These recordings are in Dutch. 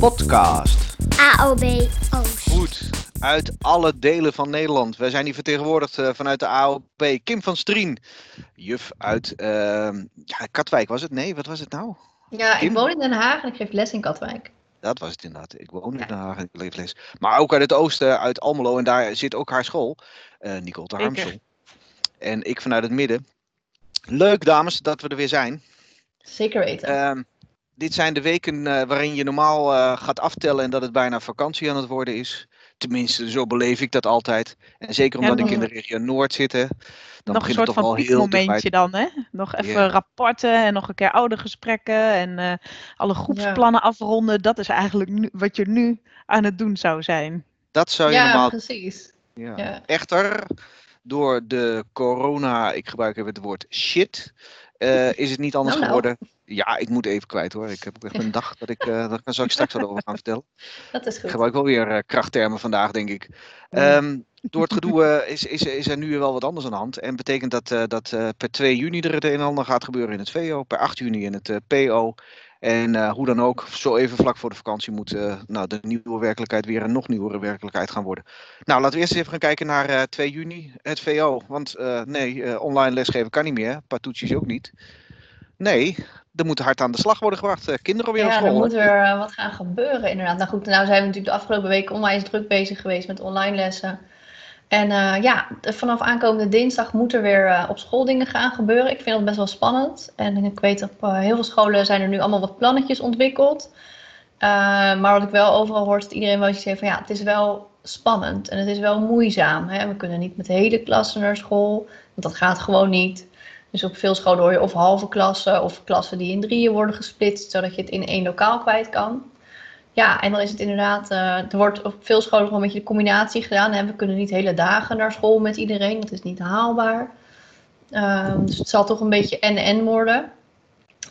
podcast. AOB Oost. Goed, uit alle delen van Nederland. Wij zijn hier vertegenwoordigd eh, vanuit de AOP. Kim van Strien, juf uit ehm, ja, Katwijk was het? Nee, wat was het nou? Ja, Kim? ik woon in Den Haag en ik geef les in Katwijk. Dat was het inderdaad. Ik woon in Den Haag en ik leef les. Maar ook uit het oosten, uit Almelo. En daar zit ook haar school, eh Nicole de. Harmsel. En ik vanuit het midden. Leuk dames dat we er weer zijn. Zeker weten. Ehm, dit zijn de weken eh, waarin je normaal eh, gaat aftellen en dat het bijna vakantie aan het worden is. Tenminste, zo beleef ik dat altijd. En zeker Ja, omdat ik in de regio Noord zit. hè, Dan nog een soort het toch van heel piekmomentje dan, hè? Nog even rapporten en nog een keer oude gesprekken en eh, alle groepsplannen afronden. Dat is eigenlijk nu, wat je nu aan het doen zou zijn. Dat zou je ja, normaal. precies. Ja. Ja. Echter, door de corona, ik gebruik even het woord shit, eh, is het niet anders Nou, nou. geworden. Ja, ik moet even kwijt hoor. Ik heb ook echt een dag dat ik, eh daar zal ik straks wat over gaan vertellen. Dat is Ik goed. gebruik wel weer eh, krachttermen vandaag, denk ik. Ehm, door het gedoe is, is, is er nu wel wat anders aan de hand. En betekent dat dat per 2 juni er het een en ander gaat gebeuren in het VO, per 8 juni in het PO. En eh, hoe dan ook, zo even vlak voor de vakantie moet eh, nou, de nieuwe werkelijkheid weer een nog nieuwere werkelijkheid gaan worden. Nou, laten we eerst even gaan kijken naar eh 2 juni, het VO. Want eh, nee, eh, online lesgeven kan niet meer, patoetjes ook niet. Nee, er moet hard aan de slag worden gebracht. Eh, kinderen weer op Ja, school. er hè? moet weer eh, wat gaan gebeuren inderdaad. Nou goed, nou zijn we natuurlijk de afgelopen weken onwijs druk bezig geweest met online lessen. En eh, ja, vanaf aankomende dinsdag moet er weer eh, op school dingen gaan gebeuren. Ik vind dat best wel spannend. En ik weet op eh, heel veel scholen zijn er nu allemaal wat plannetjes ontwikkeld. Maar wat ik wel overal hoor, is dat iedereen wel iets heeft van ja, het is wel spannend en het is wel moeizaam. Hè? We kunnen niet met de hele klassen naar school, want dat gaat gewoon niet. Dus op veel scholen hoor je of halve klassen of klassen die in drieën worden gesplitst, zodat je het in één lokaal kwijt kan. Ja, en dan is het inderdaad, eh, er wordt op veel scholen gewoon een beetje de combinatie gedaan. Hè? We kunnen niet hele dagen naar school met iedereen, dat is niet haalbaar. Ehm, dus het zal toch een beetje en-en worden.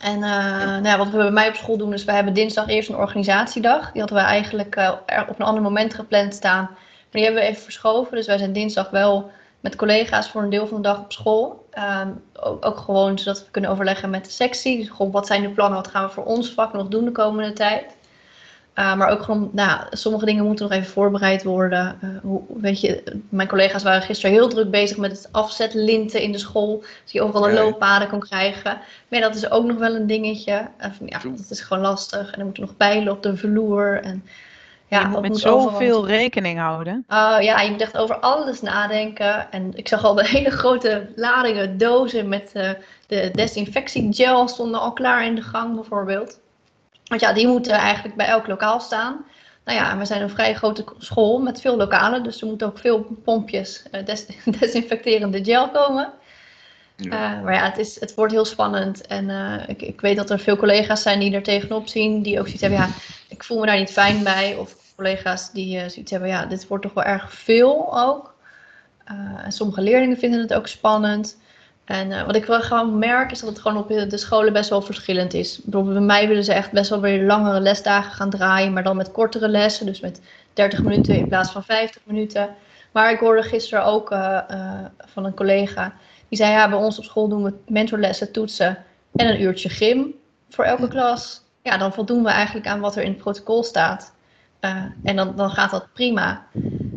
En eh, nou ja, wat we bij mij op school doen, is we hebben dinsdag eerst een organisatiedag. Die hadden we eigenlijk eh, op een ander moment gepland staan. Maar die hebben we even verschoven. Dus wij zijn dinsdag wel met collega's voor een deel van de dag op school. Ehm, ook, ook gewoon zodat we kunnen overleggen met de sectie. Dus gewoon, wat zijn de plannen, wat gaan we voor ons vak nog doen de komende tijd. Uh, maar ook gewoon, nou, sommige dingen moeten nog even voorbereid worden. Uh, hoe, weet je, mijn collega's waren gisteren heel druk bezig met het afzetlinten in de school. Dus je overal ja. looppaden kon krijgen. Maar ja, dat is ook nog wel een dingetje. En ja, dat is gewoon lastig. En er moeten nog bijlen op de vloer. En, ja, je moet dat met moet overal zoveel rekening houden. Uh, ja, je moet echt over alles nadenken. En ik zag al de hele grote ladingen dozen met eh, de desinfectiegel stonden al klaar in de gang bijvoorbeeld. Want ja, die moeten eigenlijk bij elk lokaal staan. Nou ja, we zijn een vrij grote school met veel lokalen, dus er moeten ook veel pompjes eh, des- desinfecterende gel komen. Ja. Uh, maar ja, het, is, het wordt heel spannend. En uh, ik, ik weet dat er veel collega's zijn die er tegenop zien. Die ook zoiets hebben, ja, ik voel me daar niet fijn bij. Of collega's die uh, zoiets hebben, ja, dit wordt toch wel erg veel ook. En sommige leerlingen vinden het ook spannend. En uh, wat ik wel gewoon merk, is dat het gewoon op de scholen best wel verschillend is. Bijvoorbeeld bij mij willen ze echt best wel weer langere lesdagen gaan draaien. Maar dan met kortere lessen. Dus met 30 minuten in plaats van 50 minuten. Maar ik hoorde gisteren ook uh, van een collega... Die zei, ja, bij ons op school doen we mentorlessen, toetsen en een uurtje gym voor elke klas. Ja, dan voldoen we eigenlijk aan wat er in het protocol staat. En dan, dan gaat dat prima.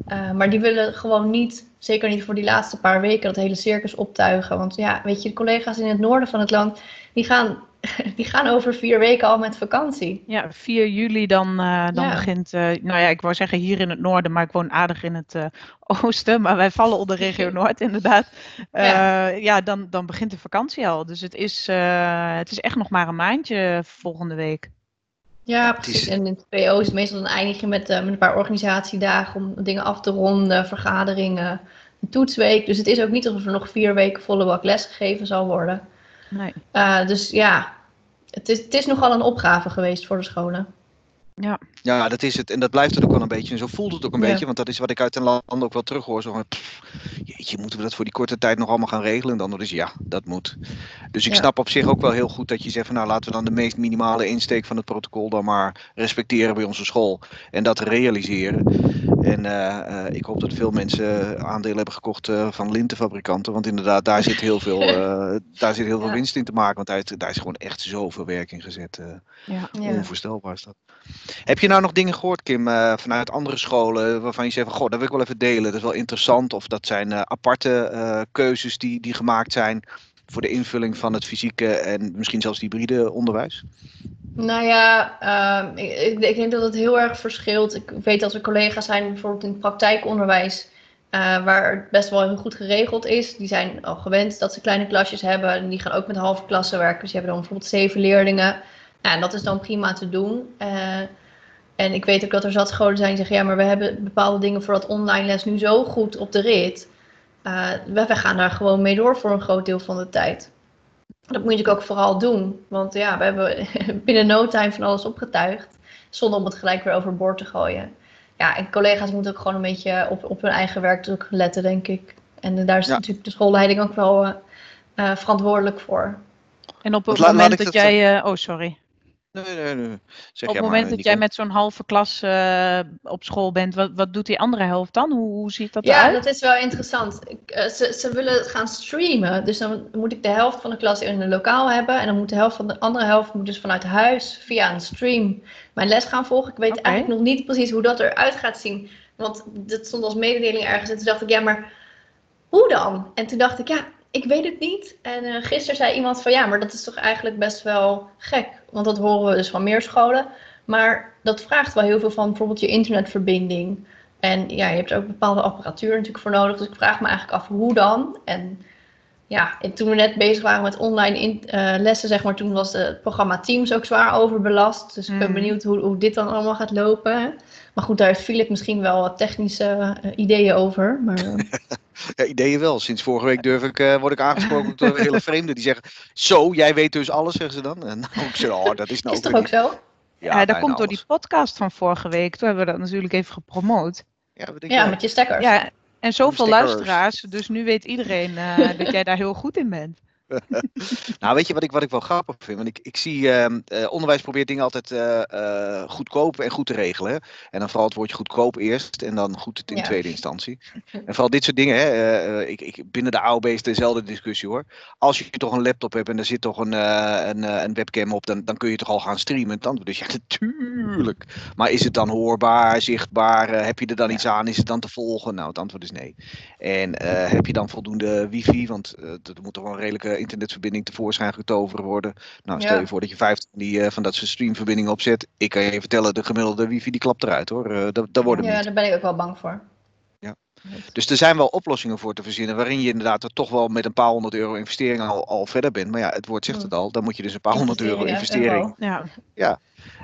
Uh, maar die willen gewoon niet, zeker niet voor die laatste paar weken, dat hele circus optuigen. Want ja, weet je, de collega's in het noorden van het land, die gaan, die gaan over vier weken al met vakantie. Ja, 4 juli dan, uh, dan Ja. begint, uh, nou ja, ik wou zeggen hier in het noorden, maar ik woon aardig in het oosten. Maar wij vallen onder regio Noord inderdaad. Ja, Ja. dan, dan begint de vakantie al. Dus het is, het is echt nog maar een maandje volgende week. Ja, precies. En in het PO is het meestal dan eindig je met, eh, met een paar organisatiedagen om dingen af te ronden, vergaderingen, een toetsweek. Dus het is ook niet alsof er nog vier weken volle bak les gegeven zal worden. Nee. Uh, dus ja, het is, het is nogal een opgave geweest voor de scholen. Ja, Ja, dat is het. En dat blijft het ook wel een beetje. En zo voelt het ook een Ja. beetje. Want dat is wat ik uit een land ook wel terughoor. Zo van, jeetje, moeten we dat voor die korte tijd nog allemaal gaan regelen? En dan is ja, dat moet. Dus ik Ja. snap op zich ook wel heel goed dat je zegt van nou laten we dan de meest minimale insteek van het protocol dan maar respecteren bij onze school. En dat realiseren. En uh, ik hoop dat veel mensen aandelen hebben gekocht uh, van lintenfabrikanten. Want inderdaad, daar zit heel veel, daar zit heel veel winst in te maken. Want daar is, daar is gewoon echt zoveel werk in gezet. Ja. Onvoorstelbaar is dat. Heb je nou nog dingen gehoord, Kim, vanuit andere scholen waarvan je zegt van, goh, dat wil ik wel even delen. Dat is wel interessant. Of dat zijn aparte keuzes die, die gemaakt zijn voor de invulling van het fysieke en misschien zelfs hybride onderwijs? Nou ja, uh, ik, ik, denk dat het heel erg verschilt. Ik weet dat er collega's zijn, bijvoorbeeld in het praktijkonderwijs, uh, waar het best wel heel goed geregeld is. Die zijn al gewend dat ze kleine klasjes hebben. En die gaan ook met halve klassen werken. Dus hebben dan bijvoorbeeld zeven leerlingen. Ja, en dat is dan prima te doen. Uh, en ik weet ook dat er zat scholen zijn die zeggen, ja, maar we hebben bepaalde dingen voor dat online les nu zo goed op de rit. Uh, we, we gaan daar gewoon mee door voor een groot deel van de tijd. Dat moet je natuurlijk ook vooral doen. Want ja, we hebben binnen no time van alles opgetuigd. Zonder om het gelijk weer overboord te gooien. Ja, en collega's moeten ook gewoon een beetje op, op hun eigen werkdruk letten, denk ik. En daar is natuurlijk de schoolleiding ook wel uh, uh, verantwoordelijk voor. En op het moment dat jij... Uh, oh, sorry. Nee, nee, nee. Zeg op het moment dat jij met zo'n halve klas uh, op school bent, wat, wat doet die andere helft dan? Hoe, hoe ziet dat ja, eruit? Ja, dat is wel interessant. Ik, uh, ze, ze willen gaan streamen. Dus dan moet ik de helft van de klas in een lokaal hebben. En dan moet de helft van de andere helft moet dus vanuit huis via een stream mijn les gaan volgen. Ik weet okay. eigenlijk nog niet precies hoe dat eruit gaat zien. Want dat stond als mededeling ergens. En toen dacht ik, ja, maar hoe dan? En toen dacht ik, ja, ik weet het niet. En uh, gisteren zei iemand van ja, maar dat is toch eigenlijk best wel gek. Want dat horen we dus van meer scholen. Maar dat vraagt wel heel veel van bijvoorbeeld je internetverbinding. En ja, je hebt er ook bepaalde apparatuur natuurlijk voor nodig. Dus ik vraag me eigenlijk af hoe dan. En ja, en toen we net bezig waren met online in, uh, lessen, zeg maar, toen was het programma Teams ook zwaar overbelast. Dus ik ben benieuwd hoe, hoe dit dan allemaal gaat lopen. Maar goed, daar heeft Philip misschien wel wat technische uh, ideeën over. Maar, uh... ja, ideeën wel. Sinds vorige week durf ik, uh, word ik aangesproken door hele vreemden. Die zeggen, zo, jij weet dus alles, zeggen ze dan. En nou, ik zeg, oh, dat is nou Is toch ook zo? Ja, ja dat komt door die podcast van vorige week. Toen hebben we dat natuurlijk even gepromoot. Ja, ja met je stekkers. Ja, en zoveel luisteraars. Dus nu weet iedereen dat jij daar heel goed in bent. nou, weet je wat ik, wat ik wel grappig vind? Want ik, ik zie, uh, onderwijs probeert dingen altijd uh, goedkoop en goed te regelen. En dan vooral het woordje goedkoop eerst en dan goed in ja. tweede instantie. En vooral dit soort dingen, hè, ik, ik, binnen de AOB is dezelfde discussie hoor. Als je toch een laptop hebt en er zit toch een, een, een, webcam op, dan, dan kun je toch al gaan streamen. Dan, dus ja, natuurlijk. Maar is het dan hoorbaar, zichtbaar? heb je er dan ja. iets aan? Is het dan te volgen? Nou, het antwoord is nee. En heb je dan voldoende wifi? Want er moet toch wel een redelijke internetverbinding tevoorschijn getoverd worden. Nou, stel je voor dat je 50 die, uh, van dat soort streamverbindingen opzet. Ik kan je vertellen, de gemiddelde wifi die klapt eruit hoor. Uh, dat, dat worden ja, daar ben ik ook wel bang voor. Ja. Dus er zijn wel oplossingen voor te verzinnen waarin je inderdaad er toch wel met een paar honderd euro investering al, al verder bent. Maar ja, het woord zegt het al, dan moet je dus een paar honderd euro investering. Ja. ja.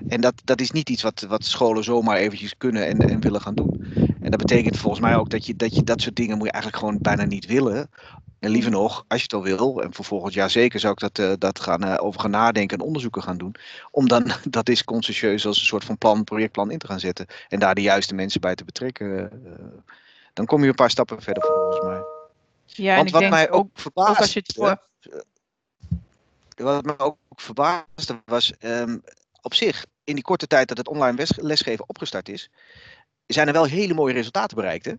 En dat, dat is niet iets wat, wat scholen zomaar eventjes kunnen en, en willen gaan doen. En dat betekent volgens mij ook dat je, dat je dat soort dingen moet je eigenlijk gewoon bijna niet willen. En liever nog, als je het al wil, en voor volgend jaar zeker zou ik dat, uh, dat gaan, uh, over gaan nadenken en onderzoeken gaan doen. Om dan dat is consciëntieus als een soort van plan, projectplan in te gaan zetten. En daar de juiste mensen bij te betrekken. Uh, dan kom je een paar stappen verder volgens mij. Ja, Want wat mij ook, ook verbaasde. Ook als je het voor... Wat mij ook verbaasde was, um, op zich, in die korte tijd dat het online lesgeven opgestart is, zijn er wel hele mooie resultaten bereikt. Hè?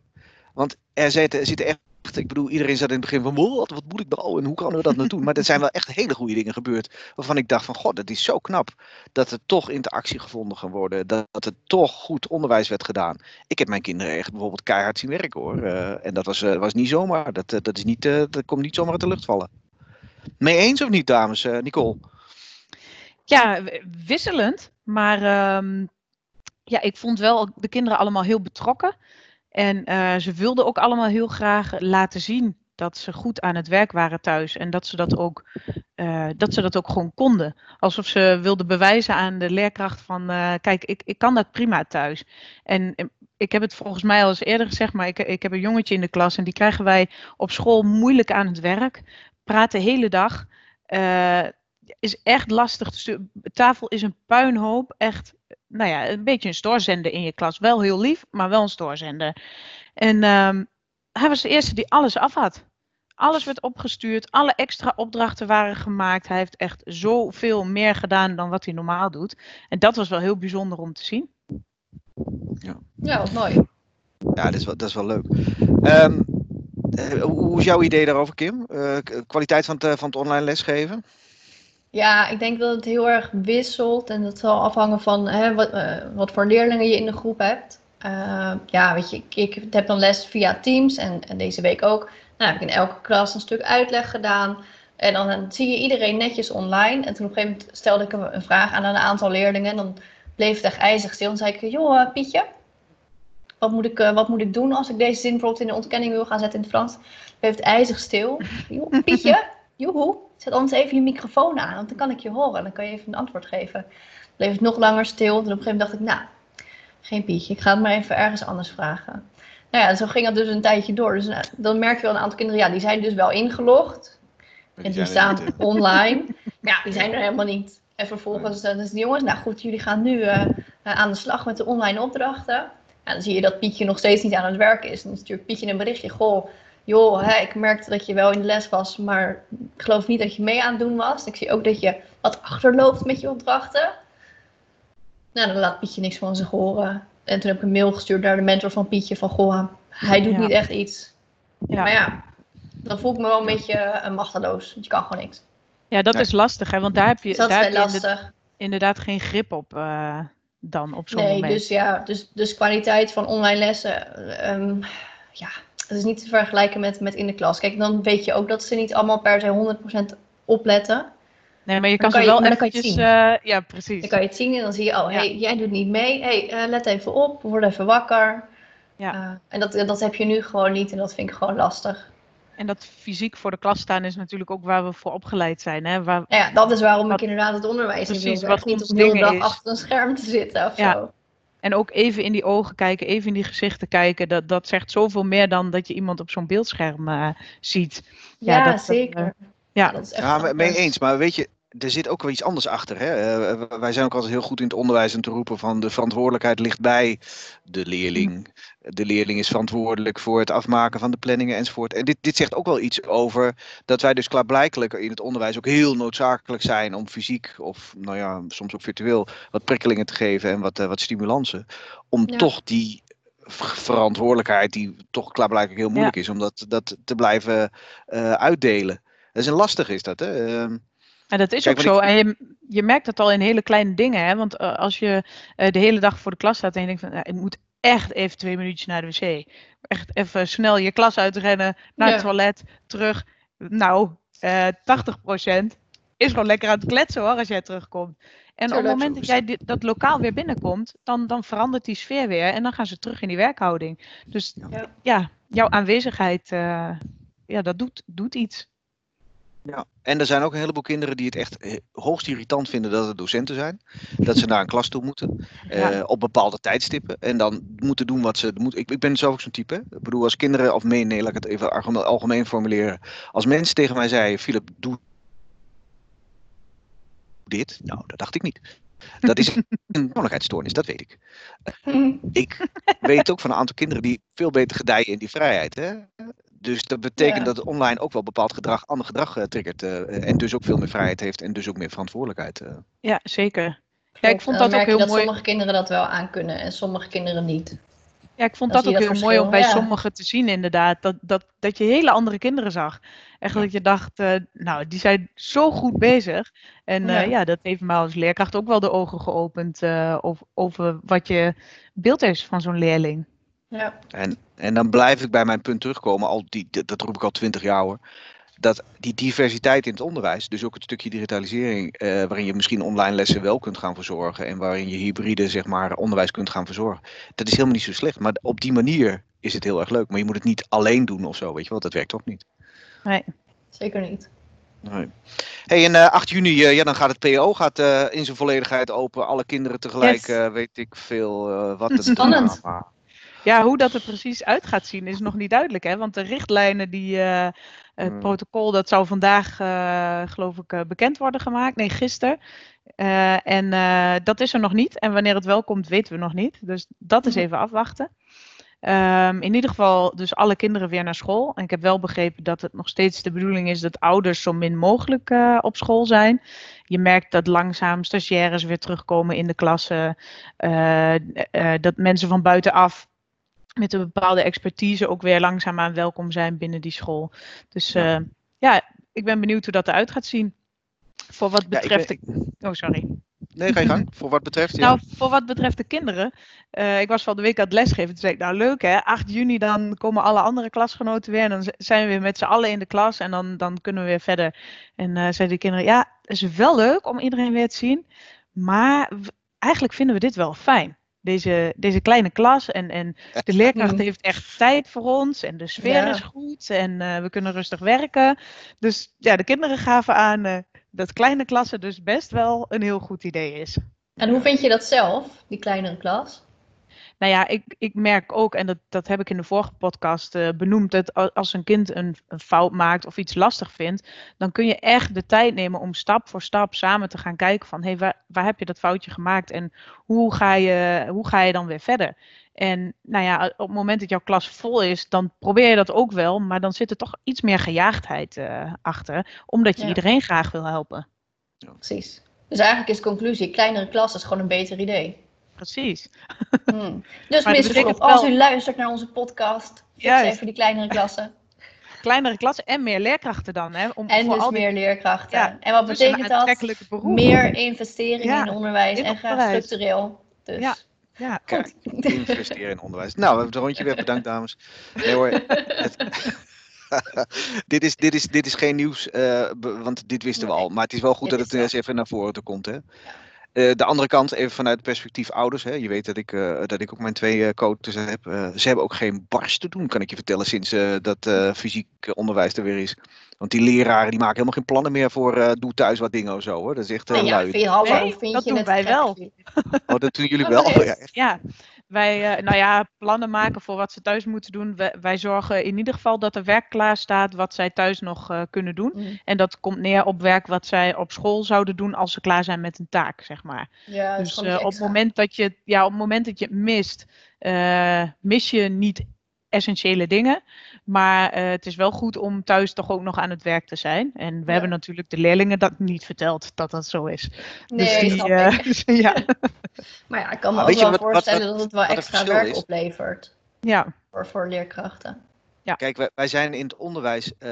Want er zitten, zitten echt ik bedoel, iedereen zat in het begin van, wat, wat moet ik nou en hoe kunnen we dat nou doen? Maar er zijn wel echt hele goede dingen gebeurd waarvan ik dacht van, god, dat is zo knap dat er toch interactie gevonden kan worden, dat, er toch goed onderwijs werd gedaan. Ik heb mijn kinderen echt bijvoorbeeld keihard zien werken hoor. Uh, en dat was, uh, was niet zomaar, dat, uh, dat, is niet, dat komt niet zomaar uit de lucht vallen. Mee eens of niet, dames? Nicole? Ja, wisselend, maar um, ja, ik vond wel de kinderen allemaal heel betrokken. En uh, ze wilden ook allemaal heel graag laten zien dat ze goed aan het werk waren thuis. En dat ze dat ook, uh, dat, ze dat ook gewoon konden. Alsof ze wilden bewijzen aan de leerkracht van, uh, kijk, ik, ik kan dat prima thuis. En ik heb het volgens mij al eens eerder gezegd, maar ik, ik heb een jongetje in de klas en die krijgen wij op school moeilijk aan het werk. Praat de hele dag. is echt lastig. Tafel is een puinhoop. Echt nou ja, een beetje een stoorzender in je klas. Wel heel lief, maar wel een stoorzender. En um, hij was de eerste die alles af had. Alles werd opgestuurd, alle extra opdrachten waren gemaakt. Hij heeft echt zoveel meer gedaan dan wat hij normaal doet. En dat was wel heel bijzonder om te zien. Ja, ja wat mooi. Ja, dat is wel, dat is wel leuk. Ehm, eh, hoe is jouw idee daarover, Kim? Uh, kwaliteit van het, van het online lesgeven? Ja, ik denk dat het heel erg wisselt en dat zal afhangen van hè, wat, uh, wat voor leerlingen je in de groep hebt. Uh, ja, weet je, ik, ik, heb dan les via Teams en, deze week ook. Nou, heb ik in elke klas een stuk uitleg gedaan. En dan, zie je iedereen netjes online. En toen op een gegeven moment stelde ik een, vraag aan een aantal leerlingen. En dan bleef het echt ijzig stil. En zei ik, joh, uh, Pietje, wat moet, ik, wat moet ik doen als ik deze zin bijvoorbeeld in de ontkenning wil gaan zetten in het Frans? Bleef het ijzig stil. Joh, Pietje, joehoe, zet anders even je microfoon aan, want dan kan ik je horen. En dan kan je even een antwoord geven. Bleef het nog langer stil. En op een gegeven moment dacht ik, nou, geen Pietje, ik ga het maar even ergens anders vragen. Nou ja, zo ging dat dus een tijdje door. Dus nou, dan merk je wel een aantal kinderen, ja, die zijn dus wel ingelogd. Die en die staan online. Ja, die zijn er helemaal niet. En vervolgens, dan is de jongens, nou goed, jullie gaan nu uh, aan de slag met de online opdrachten. En dan zie je dat Pietje nog steeds niet aan het werk is. Dan stuurt Pietje een berichtje, goh, joh, hè, ik merkte dat je wel in de les was, maar ik geloof niet dat je mee aan het doen was. Ik zie ook dat je wat achterloopt met je opdrachten. Nou, dan laat Pietje niks van zich horen. En toen heb ik een mail gestuurd naar de mentor van Pietje van, goh, hij doet Ja. niet echt iets. Ja. Maar ja, dan voel ik me wel een beetje eh, machteloos, want je kan gewoon niks. Ja, dat is lastig, hè? want daar heb je, Dus dat daar wel heb je inderdaad, lastig. inderdaad geen grip op eh, dan op zo'n Nee, moment. dus ja, dus, dus kwaliteit van online lessen, ehm, ja, het is niet te vergelijken met, met in de klas. Kijk, dan weet je ook dat ze niet allemaal per se 100% opletten. Nee, maar je Dan kan kan ze je- wel maar dan kan je het eventjes... zien. eh, ja, precies. Dan kan je het zien en dan zie je, oh, Ja. hey, jij doet niet mee. hey, eh, let even op, word even wakker. Ja. Eh, en dat, dat heb je nu gewoon niet en dat vind ik gewoon lastig. En dat fysiek voor de klas staan is natuurlijk ook waar we voor opgeleid zijn. Hè? Waar, ja, dat is waarom Wat- ik inderdaad het onderwijs in Precies, wil. wat niet om de hele dag is. achter een scherm te zitten of Ja. zo. En ook even in die ogen kijken, even in die gezichten kijken. Dat, dat zegt zoveel meer dan dat je iemand op zo'n beeldscherm eh, ziet. Ja, Ja, dat- dat, zeker. eh, ja. dat is echt Ja, anders. mee eens. Maar weet je, er zit ook wel iets anders achter. Hè? Eh, wij zijn ook altijd heel goed in het onderwijs om te roepen van de verantwoordelijkheid ligt bij de leerling. De leerling is verantwoordelijk voor het afmaken van de planningen enzovoort. En dit, dit zegt ook wel iets over dat wij dus klaarblijkelijk in het onderwijs ook heel noodzakelijk zijn om fysiek of nou ja, soms ook virtueel wat prikkelingen te geven en wat, eh, wat stimulansen. Om Ja. toch die verantwoordelijkheid, die toch klaarblijkelijk heel moeilijk is, om dat, dat te blijven eh, uitdelen. Dat is een lastig is dat, hè? En dat is Kijk, ook zo. ik- En je, je merkt dat al in hele kleine dingen. Hè? Want eh, als je eh, de hele dag voor de klas staat en je denkt van, nou, ik moet echt even twee minuutjes naar de wc. Echt even snel je klas uitrennen, naar Ja. het toilet, terug. Nou, eh 80% is gewoon lekker aan het kletsen hoor, als jij terugkomt. En op het moment dat jij dit, dat lokaal weer binnenkomt, dan, dan verandert die sfeer weer. En dan gaan ze terug in die werkhouding. Dus Ja. ja, jouw aanwezigheid, eh, ja, dat doet, doet iets. Ja, en er zijn ook een heleboel kinderen die het echt eh, hoogst irritant vinden dat het docenten zijn. Dat ze naar een klas toe moeten. Ja. eh, op bepaalde tijdstippen. En dan moeten doen wat ze moeten. Ik, ik ben zelf ook zo'n type. hè. Ik bedoel, als kinderen, of nee, nee, laat ik het even algemeen, algemeen formuleren. Als mensen tegen mij zeiden: Philip, doe dit. Nou, dat dacht ik niet. Dat is een persoonlijkheidsstoornis, dat weet ik. Ik weet ook van een aantal kinderen die veel beter gedijen in die vrijheid. Hè? Dus dat betekent Ja. dat het online ook wel bepaald gedrag, ander gedrag eh, triggert. eh, en dus ook veel meer vrijheid heeft en dus ook meer verantwoordelijkheid. eh. Ja, zeker. Ja, ik vond dat ook heel dat mooi. sommige kinderen dat wel aankunnen en sommige kinderen niet. Ja, ik vond dat ook heel mooi om bij ja. sommigen te zien, inderdaad. Dat, dat, dat je hele andere kinderen zag. Echt dat je dacht, eh, nou, die zijn zo goed bezig. En eh, Ja. ja, dat heeft mij als leerkracht ook wel de ogen geopend eh, over, over wat je beeld is van zo'n leerling. Ja. En, en dan blijf ik bij mijn punt terugkomen, al die, dat dat roep ik al twintig jaar hoor. Dat die diversiteit in het onderwijs, dus ook het stukje digitalisering, eh, waarin je misschien online lessen wel kunt gaan verzorgen en waarin je hybride zeg maar, onderwijs kunt gaan verzorgen, dat is helemaal niet zo slecht. Maar op die manier is het heel erg leuk. Maar je moet het niet alleen doen of zo, weet je wel, dat werkt ook niet. Zeker niet. Nee. Hey, en eh, 8 juni, eh, ja, dan gaat het PO gaat, eh, in zijn volledigheid open. Alle kinderen tegelijk, Yes. eh, weet ik veel eh, wat. een Spannend. Ja, hoe dat er precies uit gaat zien is nog niet duidelijk. Hè? Want de richtlijnen, die, eh, het Hmm. protocol, dat zou vandaag, eh, geloof ik, eh, bekend worden gemaakt. Nee, gisteren. Eh, en dat is er nog niet. En wanneer het wel komt, weten we nog niet. Dus dat is Mhm. even afwachten. Ehm, in ieder geval dus alle kinderen weer naar school. En ik heb wel begrepen dat het nog steeds de bedoeling is dat ouders zo min mogelijk op school zijn. Je merkt dat langzaam stagiaires weer terugkomen in de klassen. dat mensen van buitenaf met een bepaalde expertise ook weer langzaamaan welkom zijn binnen die school. Dus Ja. ja, ja ik ben benieuwd hoe dat eruit gaat zien. Voor wat Ja, betreft ben- de... Oh, sorry. Nee, ga je gang. Voor wat betreft, ja. Nou, voor wat betreft de kinderen. eh, ik was van de week aan het lesgeven. Toen zei ik, nou leuk hè, 8 juni dan komen alle andere klasgenoten weer. En dan zijn we weer met z'n allen in de klas. En dan, dan kunnen we weer verder. En eh zeiden de kinderen, ja, het is wel leuk om iedereen weer te zien. Maar eigenlijk vinden we dit wel fijn. Deze, deze kleine klas. En, en de leerkracht Mm. heeft echt tijd voor ons. En de sfeer Ja. is goed. En eh, we kunnen rustig werken. Dus ja, de kinderen gaven aan eh, dat kleine klassen dus best wel een heel goed idee is. En hoe vind je dat zelf, die kleinere klas? Nou ja, ik, ik merk ook, en dat, dat heb ik in de vorige podcast eh, benoemd, dat als een kind een, een fout maakt of iets lastig vindt, dan kun je echt de tijd nemen om stap voor stap samen te gaan kijken van, hé, hey, waar, waar heb je dat foutje gemaakt en hoe ga je, hoe ga je dan weer verder? En nou ja, op het moment dat jouw klas vol is, dan probeer je dat ook wel, maar dan zit er toch iets meer gejaagdheid eh, achter, omdat je Ja. iedereen graag wil helpen. Precies. Dus eigenlijk is de conclusie, kleinere klas is gewoon een beter idee. Precies. Hmm. Dus Schop, als u luistert naar onze podcast, Juist. even die kleinere klassen. Kleinere klassen en meer leerkrachten dan, hè? Om, En voor dus al die- meer leerkrachten. Ja, En wat dus betekent dat? Meer investeringen Ja, in onderwijs in en graag structureel. Dus Ja. Ja, Kijk, investeren in onderwijs. Nou, we hebben het rondje weer. Bedankt, dames. Nee hoor. het- dit, is, dit, is, dit is geen nieuws, eh, want dit wisten we al. Maar het is wel goed dit dat het eens even naar voren komt. Hè? Eh, de andere kant, even vanuit het perspectief ouders. Hè? Je weet dat ik, eh, dat ik ook mijn twee coaches heb. Ze hebben ook geen barst te doen, kan ik je vertellen, sinds dat fysiek onderwijs er weer is. Want die leraren die maken helemaal geen plannen meer voor eh, doe thuis wat dingen of zo. Hoor. Dat is echt eh, nou ja, vind hallo, Nee, vind dat je doen wij wel. Oh, dat doen jullie Oh, wel. echt? Ja, echt. Ja, wij, eh, nou ja, plannen maken voor wat ze thuis moeten doen. Wij, wij zorgen in ieder geval dat er werk klaar staat wat zij thuis nog eh, kunnen doen. Hmm. En dat komt neer op werk wat zij op school zouden doen als ze klaar zijn met een taak, zeg maar. Ja, dat is Dus op, het moment dat je, ja, op het moment dat je het mist, eh, mis je niet essentiële dingen. Maar eh, het is wel goed om thuis toch ook nog aan het werk te zijn. En we Ja. hebben natuurlijk de leerlingen dat niet verteld dat dat zo is. Nee, dus snap eh, ik. dus ja. Maar ja, ik kan me Maar ook wel wat- voorstellen wat- dat het wel extra werk is? oplevert ja, voor, voor leerkrachten. Kijk, wij, wij zijn in het onderwijs, eh,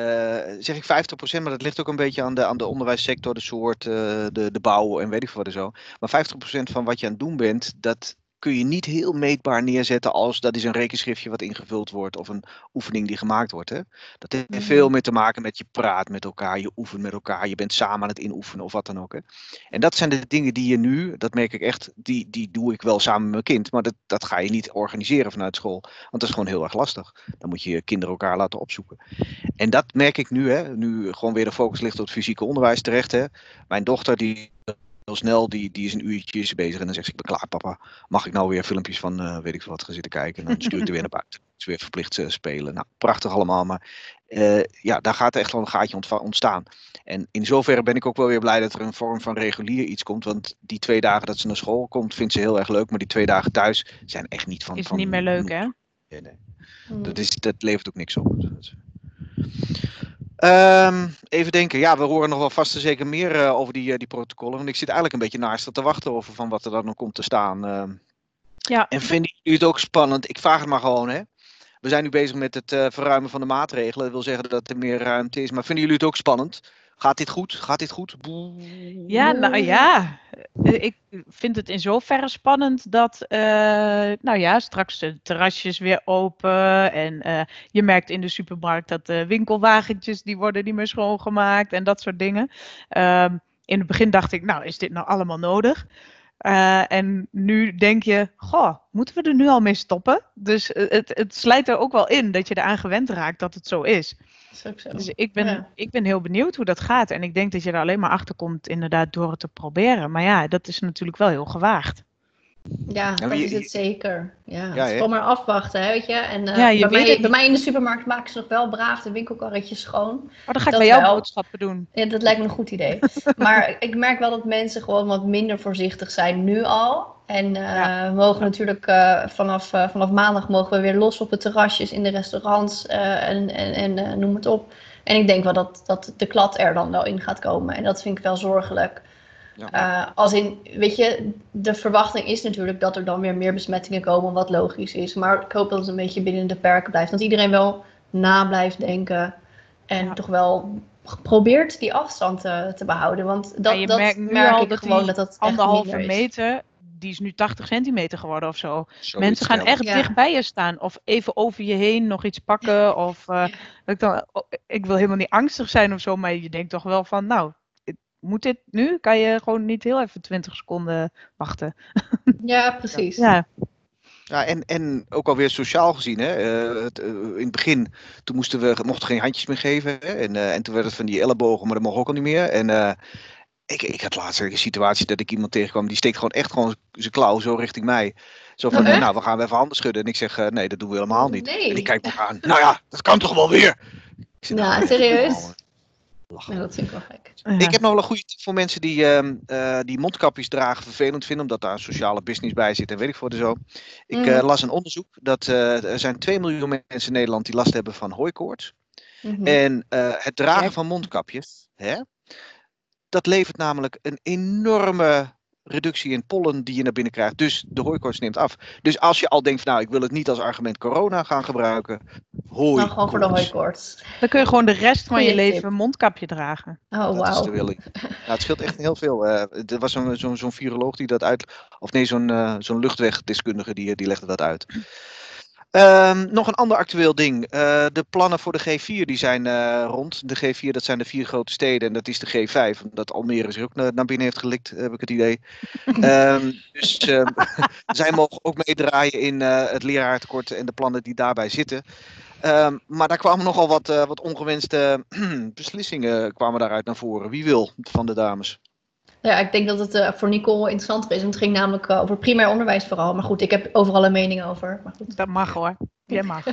zeg ik 50%, maar dat ligt ook een beetje aan de, aan de onderwijssector, de soort, eh, de, de bouw en weet ik veel wat en zo. Maar 50% van wat je aan het doen bent, dat kun je niet heel meetbaar neerzetten als dat is een rekenschriftje wat ingevuld wordt of een oefening die gemaakt wordt. Hè? Dat heeft Mhm. veel meer te maken met je praat met elkaar, je oefent met elkaar, je bent samen aan het inoefenen of wat dan ook. Hè? En dat zijn de dingen die je nu, dat merk ik echt, die, die doe ik wel samen met mijn kind, maar dat, dat ga je niet organiseren vanuit school, want dat is gewoon heel erg lastig. Dan moet je je kinderen elkaar laten opzoeken. En dat merk ik nu, hè, nu gewoon weer de focus ligt op het fysieke onderwijs terecht. Hè. Mijn dochter, die heel snel, die, die is een uurtje bezig en dan zegt ze, ik ben klaar papa. Mag ik nou weer filmpjes van eh, weet ik veel wat gaan zitten kijken? En dan stuur ik er weer naar buiten. Het is weer verplicht eh, spelen. Nou, prachtig allemaal, maar eh, ja, daar gaat echt wel een gaatje ontstaan. En in zoverre ben ik ook wel weer blij dat er een vorm van regulier iets komt. Want die twee dagen dat ze naar school komt, vindt ze heel erg leuk. Maar die twee dagen thuis zijn echt niet van... is van niet meer leuk hè? Nee, nee. Hmm. Dat, is, dat levert ook niks op. Ehm, even denken, ja, we horen nog wel vast en zeker meer eh, over die, eh, die protocollen. Want ik zit eigenlijk een beetje naast te wachten over van wat er dan nog komt te staan. ehm. Ja. En vinden jullie het ook spannend? Ik vraag het maar gewoon, hè. We zijn nu bezig met het eh, verruimen van de maatregelen. Dat wil zeggen dat er meer ruimte is. Maar vinden jullie het ook spannend? Gaat dit goed? Gaat dit goed? Ja, nou ja. Eh, Ik vind het in zoverre spannend dat, eh, nou ja, straks de terrasjes weer open. En eh, je merkt in de supermarkt dat de winkelwagentjes, die worden niet meer schoongemaakt en dat soort dingen. Ehm, in het begin dacht ik, nou, is dit nou allemaal nodig? En nu denk je, goh, moeten we er nu al mee stoppen? Dus het, het slijt er ook wel in dat je eraan gewend raakt dat het zo is. Zo. Dus ik ben, Ja. ik ben heel benieuwd hoe dat gaat. En ik denk dat je er alleen maar achter komt, inderdaad, door het te proberen. Maar ja, dat is natuurlijk wel heel gewaagd. Ja, dat je- is het zeker. Ja, Ja, het is hè? gewoon maar afwachten, hè, weet je. En eh, Ja, je bij, weet mij, het bij mij in de supermarkt maken ze nog wel braaf de winkelkarretjes schoon. Maar Oh, dan ga ik Dat bij jou wel. boodschappen doen. Ja, dat lijkt me een goed idee. maar ik merk wel dat mensen gewoon wat minder voorzichtig zijn nu al. En eh, Ja. we mogen natuurlijk eh, vanaf, eh, vanaf maandag mogen we weer los op de terrasjes, in de restaurants eh, en, en, en eh, noem het op. En ik denk wel dat, dat de klad er dan wel in gaat komen. En dat vind ik wel zorgelijk. Ja. Eh, als in, weet je, de verwachting is natuurlijk dat er dan weer meer besmettingen komen, wat logisch is. Maar ik hoop dat het een beetje binnen de perken blijft. Dat iedereen wel na blijft denken en Ja. toch wel probeert die afstand te, te behouden. Want dat, je dat merkt nu merk al ik dat gewoon die dat dat echt Anderhalve meter, die is nu 80 centimeter geworden of zo. Mensen gaan echt Ja. dicht bij je staan. Of even over je heen nog iets pakken. Of eh, dat ik dan, oh, ik wil helemaal niet angstig zijn of zo. Maar je denkt toch wel van, nou, moet dit nu? Kan je gewoon niet heel even 20 seconden wachten? Ja, precies. Ja, Ja, en, en ook alweer sociaal gezien. Hè? eh, het, eh, in het begin, toen moesten we, mochten geen handjes meer geven. Hè? En, eh, en toen werd het van die ellebogen, maar dat mocht ook al niet meer. En eh, ik, ik had laatst een situatie dat ik iemand tegenkwam, die steekt gewoon echt gewoon zijn klauw zo richting mij. Zo van, nou, we gaan even handen schudden. En ik zeg, eh, nee, dat doen we helemaal niet. Nee. En die kijkt me aan. Nou ja, dat kan toch wel weer? Ik zeg, Ja, nou, serieus? Lachen. Ja, dat vind ik wel gek. ja. Ik heb nog wel een goede tip voor mensen die, ehm, eh, die mondkapjes dragen vervelend vinden, omdat daar een sociale business bij zit en weet ik voor de zo. Ik Mhm. eh, las een onderzoek dat eh, er zijn 2 miljoen mensen in Nederland die last hebben van hooikoorts. Mhm. En eh, het dragen van mondkapjes, hè, dat levert namelijk een enorme reductie in pollen die je naar binnen krijgt. Dus de hooikoorts neemt af. Dus als je al denkt, van, nou, ik wil het niet als argument corona gaan gebruiken, hooikoorts. Nou, gewoon voor de hooikoorts. Dan kun je gewoon de rest van je leven een mondkapje dragen. Oh, Dat is de willing. Ja, het scheelt echt heel veel. eh er was zo'n zo'n zo'n viroloog die dat uit. Of nee, zo'n eh, zo'n luchtwegdeskundige die, die legde dat uit. Ehm, nog een ander actueel ding. Eh, de plannen voor de G4 die zijn eh, rond. De G4 dat zijn de vier grote steden en dat is de G5. Omdat Almere zich ook naar, binnen heeft gelikt, heb ik het idee. Ehm, dus ehm, zij mogen ook meedraaien in eh, het leraartekort en de plannen die daarbij zitten. Maar daar kwamen nogal wat, wat ongewenste beslissingen kwamen daaruit naar voren. Wie wil van de dames? Ja, ik denk dat het eh, voor Nicole interessanter is. Want het ging namelijk eh, over primair onderwijs vooral. Maar goed, ik heb overal een mening over. Maar goed, Dat mag hoor. Jij mag.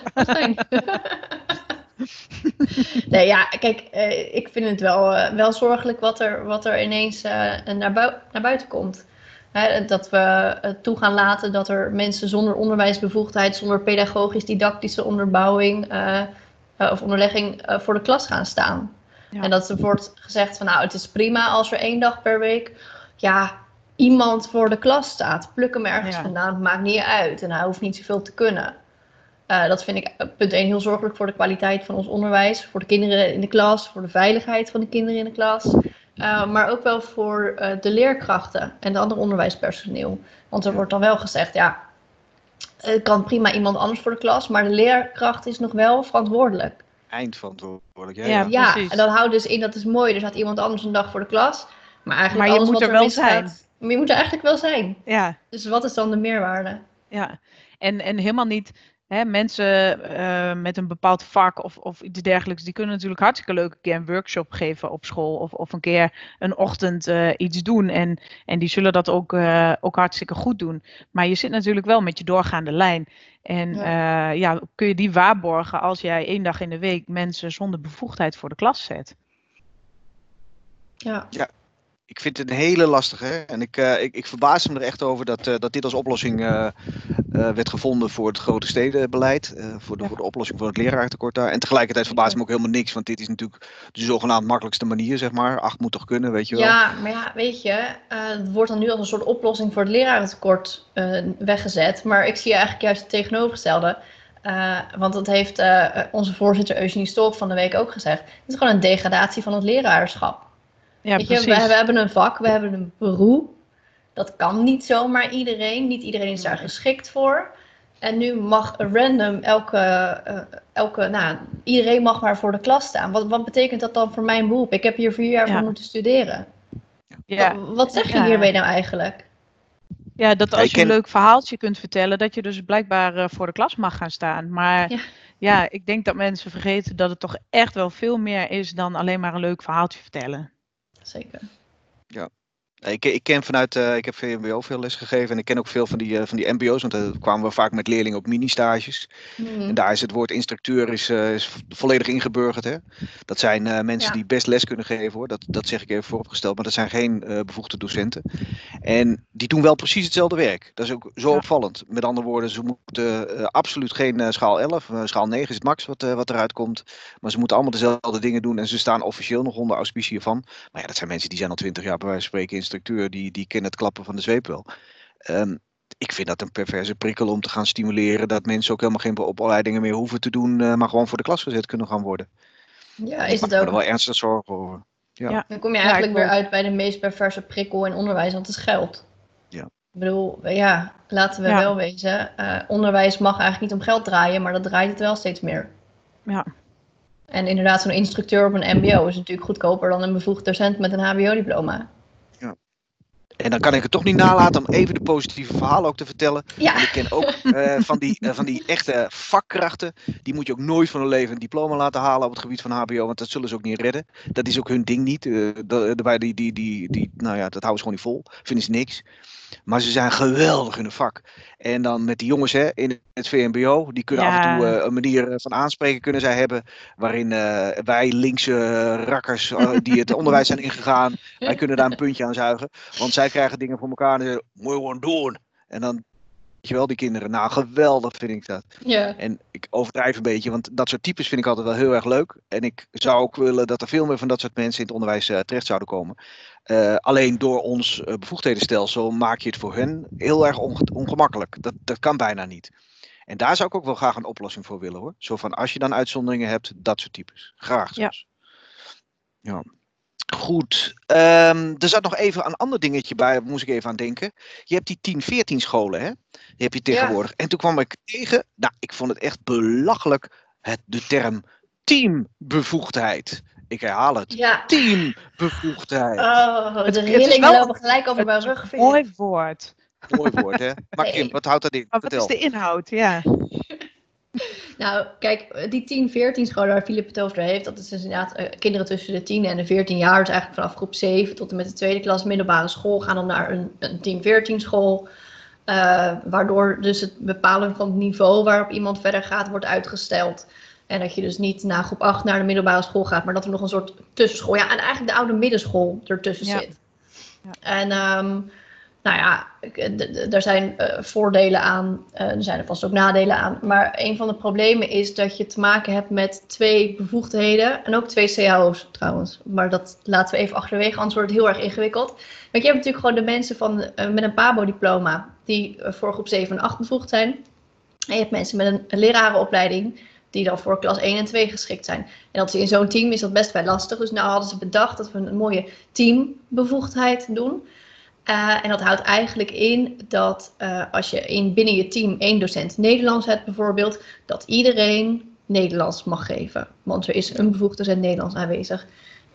nee, ja, kijk, eh, ik vind het wel, wel zorgelijk wat er, wat er ineens naar, bui- naar buiten komt. Hè, dat we toe gaan laten dat er mensen zonder onderwijsbevoegdheid, zonder pedagogisch-didactische onderbouwing of onderlegging voor de klas gaan staan. Ja. En dat er wordt gezegd van nou, het is prima als er één dag per week ja, iemand voor de klas staat. Pluk hem ergens Ja. vandaan, het maakt niet uit en hij hoeft niet zoveel te kunnen. Eh, dat vind ik eh, punt 1 heel zorgelijk voor de kwaliteit van ons onderwijs, voor de kinderen in de klas, voor de veiligheid van de kinderen in de klas. Eh, maar ook wel voor de leerkrachten en de andere onderwijspersoneel. Want er wordt dan wel gezegd, ja, het kan prima iemand anders voor de klas, maar de leerkracht is nog wel verantwoordelijk. Eindverantwoordelijk. Ja, Ja, ja. En dat houdt dus in, dat is mooi, er staat iemand anders een dag voor de klas. Maar eigenlijk Maar je alles moet er wel zijn. Maar je moet er eigenlijk wel zijn. Ja, Dus wat is dan de meerwaarde? ja. En, en helemaal niet hè, mensen eh, met een bepaald vak of, of iets dergelijks. Die kunnen natuurlijk hartstikke leuk een keer een workshop geven op school. Of, of een keer een ochtend eh, iets doen. En, en die zullen dat ook, eh, ook hartstikke goed doen. Maar je zit natuurlijk wel met je doorgaande lijn. En ja. ja, kun je die waarborgen als jij één dag in de week mensen zonder bevoegdheid voor de klas zet? Ja. Ja. Ik vind het een hele lastige. Hè? En ik, uh, ik, ik verbaas me er echt over dat, uh, dat dit als oplossing uh, werd gevonden voor het grote stedenbeleid. voor, de, ja. voor de oplossing voor het leraartekort daar. En tegelijkertijd verbaast me ook helemaal niks. Want dit is natuurlijk de zogenaamd makkelijkste manier, zeg maar. Acht moet toch kunnen, weet je wel. Ja, maar ja, weet je. eh, het wordt dan nu als een soort oplossing voor het lerarentekort eh, weggezet. Maar ik zie eigenlijk juist het tegenovergestelde. Uh, want dat heeft uh, onze voorzitter Eugenie Stolk van de week ook gezegd. Het is gewoon een degradatie van het leraarschap. Ja, Weet je, we, we, hebben een vak, we hebben een beroep. Dat kan niet zomaar iedereen. Niet iedereen is daar geschikt voor. En nu mag random elke, uh, elke nou, iedereen mag maar voor de klas staan. Wat, wat betekent dat dan voor mijn beroep? Ik heb hier vier jaar ja. voor moeten studeren. Ja. Wat, wat zeg je ja. hierbij nou eigenlijk? Ja, dat als je een leuk verhaaltje kunt vertellen, dat je dus blijkbaar uh, voor de klas mag gaan staan. Maar ja. ja, ik denk dat mensen vergeten dat het toch echt wel veel meer is dan alleen maar een leuk verhaaltje vertellen. Zeker. Ja. Ik, ik ken vanuit, uh, ik heb VMBO veel les gegeven en ik ken ook veel van die, uh, van die MBO's, want daar kwamen we vaak met leerlingen op mini-stages. Mm. En daar is het woord instructeur is, uh, is volledig ingeburgerd. Hè? Dat zijn mensen ja. die best les kunnen geven hoor, dat, dat zeg ik even vooropgesteld, maar dat zijn geen bevoegde docenten. En die doen wel precies hetzelfde werk. Dat is ook zo ja. opvallend. Met andere woorden, ze moeten absoluut geen schaal 11, schaal 9 is het max wat, wat eruit komt. Maar ze moeten allemaal dezelfde dingen doen en ze staan officieel nog onder auspicie van. Maar ja, dat zijn mensen die zijn al twintig jaar bij wijze van spreken instructeur instructeur, die, die kent het klappen van de zweep wel. Ehm, ik vind dat een perverse prikkel om te gaan stimuleren dat mensen ook helemaal geen opleidingen meer hoeven te doen, eh, maar gewoon voor de klas gezet kunnen gaan worden. Ja, ik is maak het me er ook. wel ernstig zorgen over. Ja. Ja. Dan kom je eigenlijk ik weer ook. uit bij de meest perverse prikkel in onderwijs, want het is geld. Ja. Ik bedoel, ja, laten we Ja. wel wezen. eh, onderwijs mag eigenlijk niet om geld draaien, maar dat draait het wel steeds meer. Ja. En inderdaad, zo'n instructeur op een MBO is natuurlijk goedkoper dan een bevoegd docent met een HBO-diploma. En dan kan ik het toch niet nalaten om even de positieve verhalen ook te vertellen. Ja, Want ik ken ook eh, van, die, eh, van die echte vakkrachten. Die moet je ook nooit van hun leven een diploma laten halen op het gebied van HBO. Want dat zullen ze ook niet redden. Dat is ook hun ding niet. dat, daarbij die, die, die, die, nou ja, dat houden ze gewoon niet vol. Vinden ze niks. Maar ze zijn geweldig in hun vak. En dan met die jongens hè, in het VMBO. Die kunnen af en toe eh, een manier van aanspreken kunnen zij hebben. Waarin eh, wij linkse rakkers eh, die het onderwijs zijn ingegaan. Wij kunnen daar een puntje aan zuigen. Want zij krijgen dingen voor elkaar en zeggen, moet je gewoon doen. En dan, weet je wel, die kinderen. Nou, geweldig vind ik dat. ja. En ik overdrijf een beetje, want dat soort types vind ik altijd wel heel erg leuk. En ik zou ook willen dat er veel meer van dat soort mensen in het onderwijs eh, terecht zouden komen. Eh, alleen door ons eh, bevoegdhedenstelsel maak je het voor hen heel erg onge- ongemakkelijk. Dat, dat kan bijna niet. En daar zou ik ook wel graag een oplossing voor willen hoor. Zo van als je dan uitzonderingen hebt, dat soort types. Graag Ja. zelfs. Ja. Goed. Ehm, er zat nog even een ander dingetje bij, moest ik even aan denken. Je hebt die 10, 14 scholen, hè? Die heb je tegenwoordig. En toen kwam ik tegen, nou, ik vond het echt belachelijk, het, de term teambevoegdheid. Ik herhaal het. ja. Teambevoegdheid. Oh, de het is rillingen wel- lopen gelijk over mijn rug. mooi woord. Mooi woord, hè? Maar Kim, wat houdt dat in? Maar wat Vertel. is de inhoud? Ja. Nou, kijk, die 10, 14 scholen waar Filip het over heeft, dat is dus inderdaad eh, kinderen tussen de 10 en de 14 jaar. Dus eigenlijk vanaf groep 7 tot en met de tweede klas middelbare school gaan dan naar een, een 10, 14 school. Eh, waardoor dus het bepalen van het niveau waarop iemand verder gaat wordt uitgesteld. En dat je dus niet na groep 8 naar de middelbare school gaat, maar dat er nog een soort tussenschool, ja, en eigenlijk de oude middenschool ertussen Ja. zit. Ja. En ehm, nou ja, er zijn eh, voordelen aan, eh, er zijn er vast ook nadelen aan. Maar een van de problemen is dat je te maken hebt met twee bevoegdheden en ook twee cao's trouwens. Maar dat laten we even achterwege, anders wordt het heel erg ingewikkeld. Want je hebt natuurlijk gewoon de mensen van, eh, met een PABO-diploma die voor groep 7 en 8 bevoegd zijn. En je hebt mensen met een, lerarenopleiding die dan voor klas 1 en 2 geschikt zijn. En dat is in zo'n team is dat best wel lastig. Dus nou hadden ze bedacht dat we een mooie teambevoegdheid doen. Eh, en dat houdt eigenlijk in dat eh, als je in, binnen je team één docent Nederlands hebt bijvoorbeeld, dat iedereen Nederlands mag geven. Want er is een bevoegd docent Nederlands aanwezig.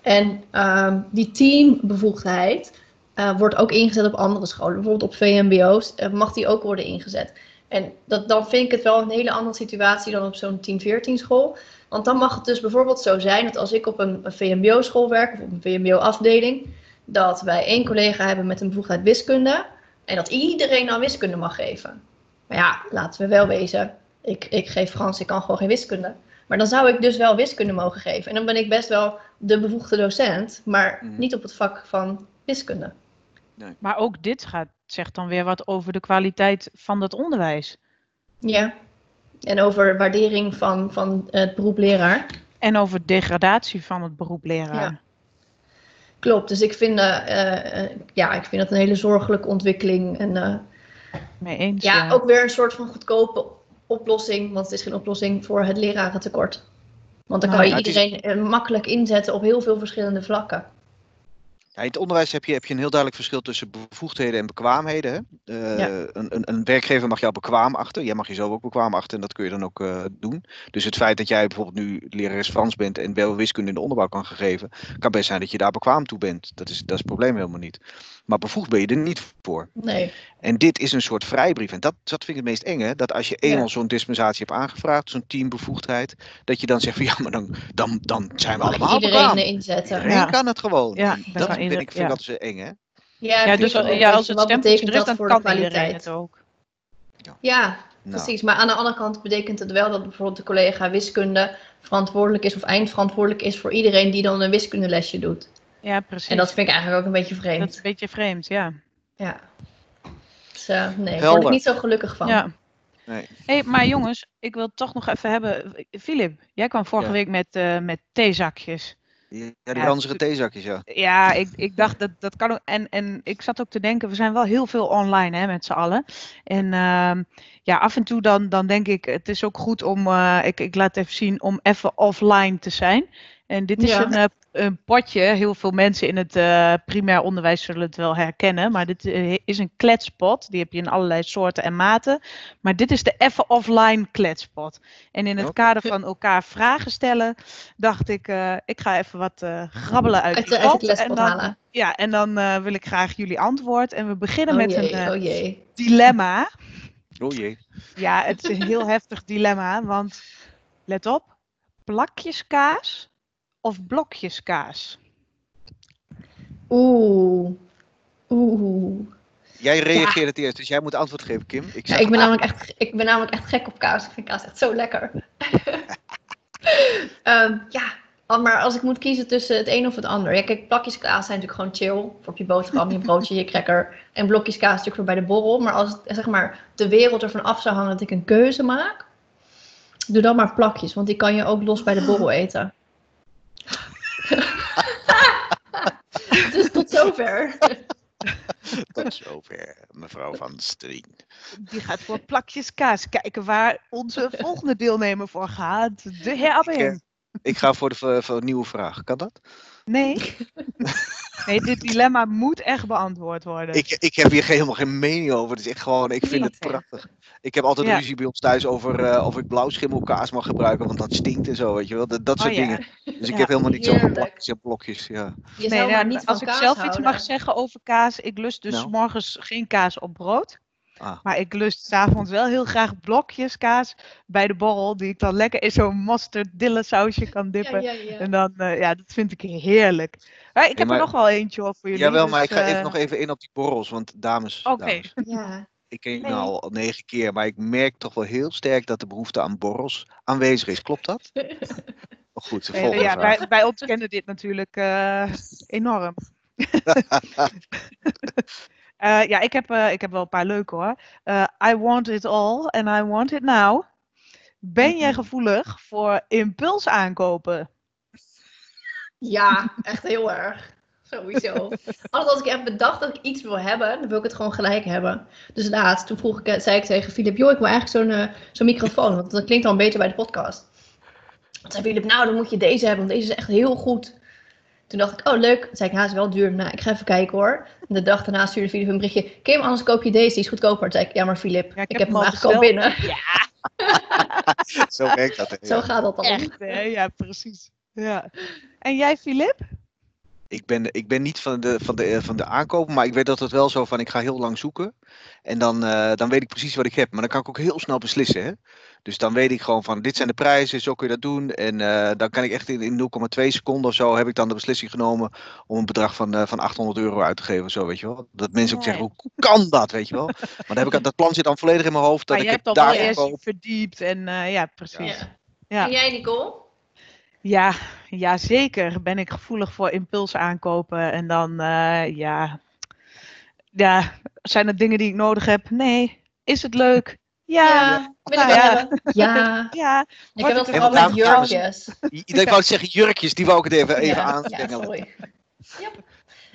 En ehm, die teambevoegdheid eh, wordt ook ingezet op andere scholen. Bijvoorbeeld op VMBO's mag die ook worden ingezet. En dat, dan vind ik het wel een hele andere situatie dan op zo'n 10-14 school. Want dan mag het dus bijvoorbeeld zo zijn dat als ik op een, een VMBO-school werk of op een VMBO-afdeling, dat wij één collega hebben met een bevoegdheid wiskunde en dat iedereen dan wiskunde mag geven. Maar ja, laten we wel wezen, ik, ik geef Frans, ik kan gewoon geen wiskunde. Maar dan zou ik dus wel wiskunde mogen geven. En dan ben ik best wel de bevoegde docent, maar Mhm. niet op het vak van wiskunde. Maar ook dit gaat, zegt dan weer wat over de kwaliteit van dat onderwijs. Ja. En over waardering van, van het beroep leraar. En over degradatie van het beroep leraar. Ja. Klopt, dus ik vind, eh, eh, eh, ja, ik vind dat een hele zorgelijke ontwikkeling. En Mee eens. ja, ja. ook weer een soort van goedkope oplossing, want het is geen oplossing voor het lerarentekort. Want dan Ja, kan je is- iedereen makkelijk inzetten op heel veel verschillende vlakken. Ja, in het onderwijs heb je, heb je een heel duidelijk verschil tussen bevoegdheden en bekwaamheden. Hè? Eh, Ja. een, een, een werkgever mag jou bekwaam achten. Jij mag jezelf ook bekwaam achten en dat kun je dan ook eh, doen. Dus het feit dat jij bijvoorbeeld nu lerares Frans bent en wel wiskunde in de onderbouw kan geven, kan best zijn dat je daar bekwaam toe bent. Dat is, dat is het probleem helemaal niet. Maar bevoegd ben je er niet voor. Nee, En dit is een soort vrijbrief. En dat, dat vind ik het meest enge. Dat als je eenmaal Ja. zo'n dispensatie hebt aangevraagd, zo'n teambevoegdheid, dat je dan zegt van ja, maar dan, dan, dan zijn we mag allemaal iedereen bekwaam. inzetten. Iedereen Ja. kan het gewoon. Ja, dat vind ieder- ik, vind ik ja. altijd zo eng, hè? Ja, Ja, dus ja, als het drukt, dat dan voor de kan iedereen kwaliteit? het ook. Ja, Nou, Precies, maar aan de andere kant betekent het wel dat bijvoorbeeld de collega wiskunde verantwoordelijk is of eindverantwoordelijk is voor iedereen die dan een wiskundelesje doet. Ja, precies. En dat vind ik eigenlijk ook een beetje Dat vreemd. is een beetje vreemd, ja. Ja. Dus nee, daar word ik niet zo gelukkig van. ja. Nee. Hey, maar jongens, ik wil toch nog even hebben. Filip, jij kwam vorige Ja. week met, eh met theezakjes. Ja, die Ja, ranzige theezakjes, ja. Ja, ik, ik dacht dat dat kan ook. En, en ik zat ook te denken, we zijn wel heel veel online hè, met z'n allen. En ehm, ja, af en toe dan, dan denk ik, het is ook goed om, eh, ik, ik laat even zien, om even offline te zijn. En dit is Ja. een, eh, een potje, heel veel mensen in het eh, primair onderwijs zullen het wel herkennen. Maar dit eh, is een kletspot, die heb je in allerlei soorten en maten. Maar dit is de even offline kletspot. En in het kader van elkaar vragen stellen, dacht ik, eh, ik ga even wat eh, grabbelen uit Uit de, uit pot. En dan, halen. ja, en dan eh, wil ik graag jullie antwoord. En we beginnen Oh met jee, een eh, oh jee. dilemma. Oh jee. Ja, het is een heel heftig dilemma, want let op, plakjeskaas of blokjeskaas? Oeh. Oeh. Jij reageert het eerst, dus jij moet antwoord geven, Kim. Ik Ja, ik, ben namelijk echt, ik ben namelijk echt gek op kaas. Ik vind kaas echt zo lekker. Ehm, ja, maar als ik moet kiezen tussen het een of het ander. Ja, kijk, plakjes kaas zijn natuurlijk gewoon chill. Voor op je boterham, je broodje, je cracker. En blokjes kaas natuurlijk voor bij de borrel. Maar als het, zeg maar, de wereld ervan af zou hangen dat ik een keuze maak. Doe dan maar plakjes, want die kan je ook los bij de borrel eten. dus tot zover. tot zover, mevrouw Van Strien. Die gaat voor plakjeskaas. Kijken waar onze volgende deelnemer voor gaat. De heer Abbing. Ik ga voor de voor, voor een nieuwe vraag. Kan dat? Nee. Nee, dit dilemma moet echt beantwoord worden. Ik, ik heb hier helemaal geen mening over. Het is echt gewoon, ik vind het Niet, prachtig. Ik heb altijd Ja. ruzie bij ons thuis over eh, of ik blauwschimmelkaas mag gebruiken, want dat stinkt en zo, weet je wel. Dat, dat soort Oh ja. dingen. Dus ik Ja. heb helemaal plakjes en blokjes. Ja. Je Nee, zou ja, maar niet van als ik kaas zelf iets mag zeggen over kaas, ik lust dus Nou. morgens geen kaas op brood. Ah. Maar ik lust s'avonds wel heel graag blokjes kaas bij de borrel, die ik dan lekker in zo'n mosterd dille sausje kan dippen. Ja, ja, ja. En dan, eh, ja, dat vind ik heerlijk. Maar ik heb maar- er nog wel eentje hoor, voor jullie. Jawel, dus, maar ik ga even eh, nog even in op die borrels, want dames, Oké. dames, Ja. ik ken je Nee. nou al negen keer, maar ik merk toch wel heel sterk dat de behoefte aan borrels aanwezig is. Klopt dat? Oh, goed, de volgende ja, vraag. wij, wij ontkennen dit natuurlijk eh, enorm. Eh, ja, ik heb, eh, ik heb wel een paar leuke hoor. Eh, I want it all and I want it now. Ben jij gevoelig voor impuls aankopen? Ja, echt heel erg. Sowieso. Altijd als ik heb bedacht dat ik iets wil hebben, dan wil ik het gewoon gelijk hebben. Dus laatst, toen vroeg ik, zei ik tegen Filip, joh, ik wil eigenlijk zo'n zo'n microfoon, want dat klinkt dan beter bij de podcast. Toen zei Filip, nou, dan moet je deze hebben, want deze is echt heel goed. Toen dacht ik, oh leuk. Toen zei ik, ja, is wel duur. Nou, ik ga even kijken hoor. En de dag daarna stuurde Filip een berichtje. Kim, anders koop je deze, die is goedkoper. Toen zei ik, ja maar Filip, Ja, ik, heb hem eigenlijk al binnen. Zo werkt dat. hè, Zo ja. gaat dat dan. Echt, hè? Ja, precies. Ja. En jij, Filip? Ik ben, ik ben niet van de, van, de, eh, van de aankopen, maar ik weet dat het wel zo van ik ga heel lang zoeken. En dan, eh, dan weet ik precies wat ik heb. Maar dan kan ik ook heel snel beslissen. Hè? Dus dan weet ik gewoon van dit zijn de prijzen, zo kun je dat doen. En eh, dan kan ik echt in, in 0,2 seconden of zo heb ik dan de beslissing genomen om een bedrag van, eh, van 800 euro uit te geven. Zo, weet je wel. Dat mensen ook zeggen, hoe kan dat? Weet je wel. Maar dan heb ik, dat plan zit dan volledig in mijn hoofd. Dat Maar ik jij het hebt al wel eerst verdiept en eh, ja, precies. Ja. Ja. En jij, Nicole? Ja, ja, zeker ben ik gevoelig voor impuls aankopen. En dan, eh, ja, ja, zijn het dingen die ik nodig heb? Nee. Is het leuk? Ja. wil ik Nou wel ja. hebben? Ja. Ja. Ik heb dat vooral met jurkjes. Ik wou zeggen jurkjes, die wou ik het even, even ja, aanstellen. Ja, sorry. Yep.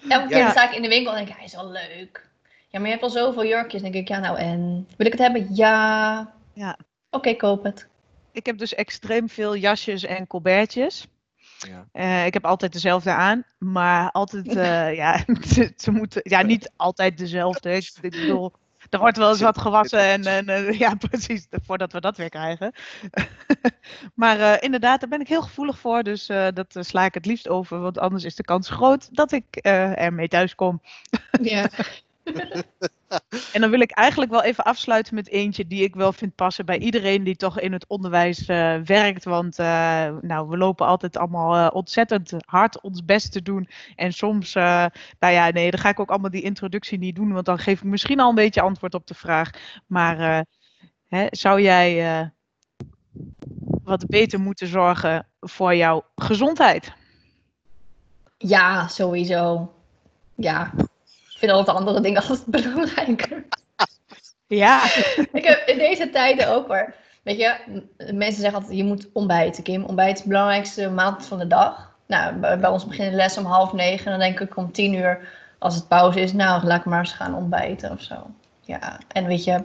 Elke keer Ja. dan sta ik in de winkel en denk ik, hij is wel leuk. Ja, maar je hebt al zoveel jurkjes. Dan denk ik, ja nou en? Wil ik het hebben? Ja. Ja. Oké, koop het. Ik heb dus extreem veel jasjes en colbertjes. Ja. Eh, ik heb altijd dezelfde aan, maar altijd, eh, ja, ze, moeten, ja, niet altijd dezelfde. Ik, ik bedoel, er wordt wel eens wat gewassen en, en eh, ja, precies, voordat we dat weer krijgen. maar inderdaad, daar ben ik heel gevoelig voor, dus dat sla ik het liefst over, want anders is de kans groot dat ik ermee thuis kom. Ja. En dan wil ik eigenlijk wel even afsluiten met eentje die ik wel vind passen bij iedereen die toch in het onderwijs eh, werkt. Want eh, nou, we lopen altijd allemaal eh, ontzettend hard ons best te doen. En soms, eh, nou ja, nee, dan ga ik ook allemaal die introductie niet doen, want dan geef ik misschien al een beetje antwoord op de vraag. Maar eh, hè, zou jij eh, wat beter moeten zorgen voor jouw gezondheid? ja, sowieso. Ja. Vind altijd andere dingen altijd belangrijker. Ja, Ik heb in deze tijden ook hoor. Weet je, mensen zeggen altijd, je moet ontbijten, Kim. Ontbijt is de belangrijkste maaltijd van de dag. nou, bij ons begint de les om half negen. En dan denk ik om tien uur, als het pauze is, nou, laat ik maar eens gaan ontbijten of zo. Ja, en weet je,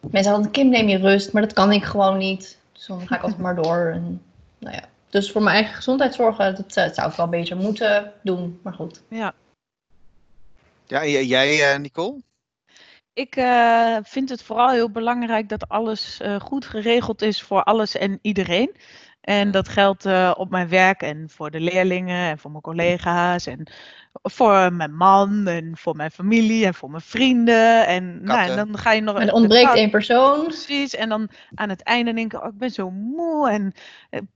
mensen zeggen, Kim, neem je rust. Maar dat kan ik gewoon niet. Dus dan ga ik altijd maar door. En, nou ja. Dus voor mijn eigen gezondheid zorgen, dat, eh, zou ik wel beter moeten doen. Maar goed. Ja. Ja, en jij, eh, Nicole? Ik eh, vind het vooral heel belangrijk dat alles eh, goed geregeld is voor alles en iedereen. En dat geldt eh, op mijn werk en voor de leerlingen en voor mijn collega's en voor mijn man en voor mijn familie en voor mijn vrienden. En, nou, en dan ga je nog En ontbreekt één persoon. Precies, en dan aan het einde denk ik, oh, ik ben zo moe en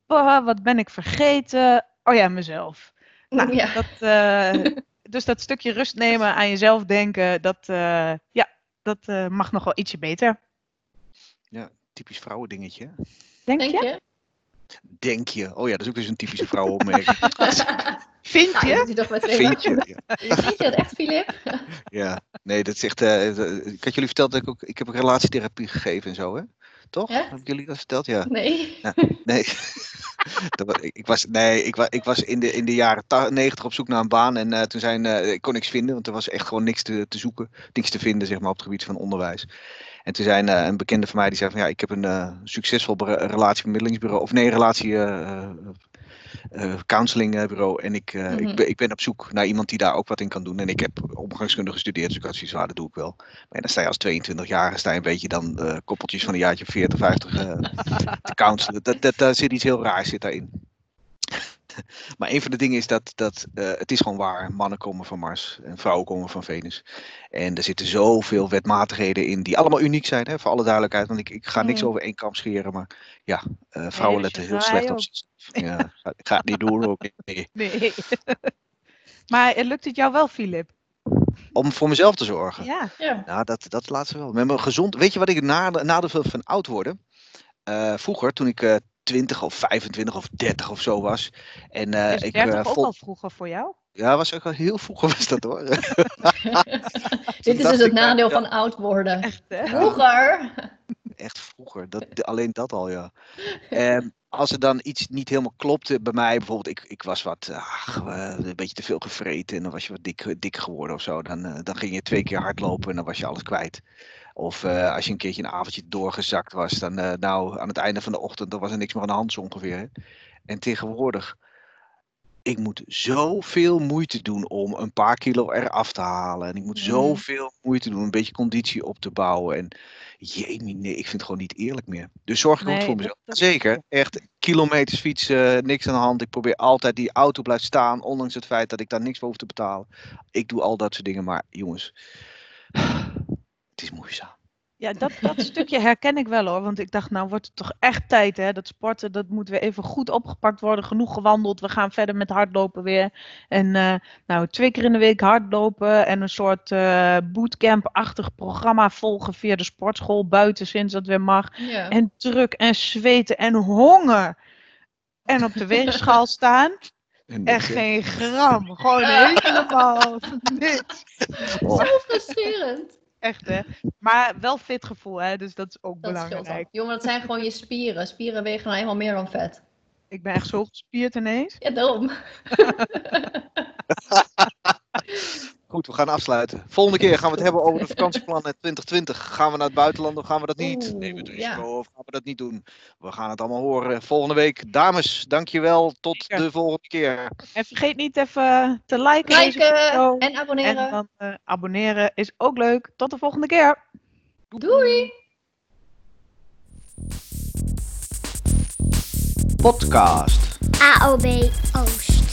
bah, wat ben ik vergeten? Oh ja, mezelf. Nou, Ja. dat, eh, dus dat stukje rust nemen, aan jezelf denken, dat, eh, ja, dat eh, mag nog wel ietsje beter. Typisch vrouwendingetje. Denk, Denk je? je? Denk je. Oh ja, dat is ook weer zo'n typische vrouwenopmerking. Vind Nou, je? je toch met Vind je? Ja. Vind je dat echt, Filip? ja. Nee, dat is echt... eh, ik had jullie verteld dat ik ook... Ik heb ook relatietherapie gegeven en zo, hè? Toch? Echt? Heb ik jullie dat verteld? Ja. Nee. Nee. Ik, was, nee, ik, wa, ik was in de, in de jaren ta- 90 op zoek naar een baan en eh, toen zijn, eh, ik kon niks vinden, want er was echt gewoon niks te, te zoeken, niks te vinden zeg maar, op het gebied van onderwijs. En toen zei eh, een bekende van mij, die zei van ja, ik heb een succesvol relatiebemiddelingsbureau, of nee, relatie counselingbureau en ik, eh, Mhm. ik, ben, ik ben op zoek naar iemand die daar ook wat in kan doen. En ik heb omgangskunde gestudeerd, dus ik had zoiets ah, dat doe ik wel. Maar dan sta je als 22 jaar, sta je een beetje dan eh, koppeltjes van een jaartje 40, 50 eh, te counselen. Dat, dat, daar zit iets heel raars zit daarin. Maar een van de dingen is dat, dat eh, het is gewoon waar. Mannen komen van Mars en vrouwen komen van Venus. En er zitten zoveel wetmatigheden in die allemaal uniek zijn, hè, voor alle duidelijkheid. Want ik, ik ga niks Mm. over één kam scheren, maar ja, eh, vrouwen letten heel slecht op zichzelf. Ja, ga- ik ga het niet doen ook. Nee. Nee. maar eh, lukt het jou wel, Filip? Om voor mezelf te zorgen. Ja. Ja. Nou, dat, dat laat ze wel. Met mijn gezond. Weet je wat ik nadeel vind van oud worden? Eh, vroeger, toen ik eh 20 of 25 of 30 of zo was. En eh, is ik 30 eh, ook vol- al vroeger voor jou? Ja, was ook al heel vroeger was dat hoor. Dit is dus het nou, nadeel ja. van oud worden. Echt, hè? Vroeger. Echt vroeger. Dat, alleen dat al, ja. En als er dan iets niet helemaal klopte bij mij, bijvoorbeeld ik, ik was wat, ach, eh, een beetje te veel gevreten en dan was je wat dik, dik geworden of zo. Dan, dan ging je twee keer hardlopen en dan was je alles kwijt. Of eh, als je een keertje een avondje doorgezakt was, dan eh, nou aan het einde van de ochtend, dan was er niks meer aan de hand zo ongeveer. Hè? En tegenwoordig, ik moet zoveel moeite doen om een paar kilo eraf te halen. En ik moet Mm. zoveel moeite doen om een beetje conditie op te bouwen. En jee, nee, ik vind het gewoon niet eerlijk meer. Dus zorg ik ook Nee, voor mezelf. dat- Zeker, echt kilometers fietsen, niks aan de hand. Ik probeer altijd die auto blijft staan, ondanks het feit dat ik daar niks voor hoef te betalen. Ik doe al dat soort dingen, maar jongens, het is moeizaam. Ja, dat, dat stukje herken ik wel hoor. Want ik dacht, nou wordt het toch echt tijd hè. Dat sporten, dat moet weer even goed opgepakt worden. Genoeg gewandeld. We gaan verder met hardlopen weer. En eh, nou, twee keer in de week hardlopen. En een soort eh bootcamp-achtig programma volgen via de sportschool. Buiten sinds dat weer mag. Ja. En druk en zweten en honger. En op de weegschaal staan. En Echt geen gram. Gewoon helemaal niks. Oh, Zo frustrerend. Echt hè. Maar wel fit gevoel hè. Dus dat is ook Dat belangrijk. Jongen, dat zijn gewoon je spieren. Spieren wegen nou eenmaal meer dan vet. Ik ben echt zo gespierd ineens. Ja, daarom. Goed, we gaan afsluiten. Volgende keer gaan we het hebben over de vakantieplannen 2020. Gaan we naar het buitenland of gaan we dat niet? Oeh, we het ja. risico of gaan we dat niet doen? We gaan het allemaal horen volgende week. Dames, dankjewel. Tot Zeker. de volgende keer. En vergeet niet even te liken. deze video. Liken en abonneren. En dan eh, abonneren is ook leuk. Tot de volgende keer. Doei! Podcast. AOB Oost.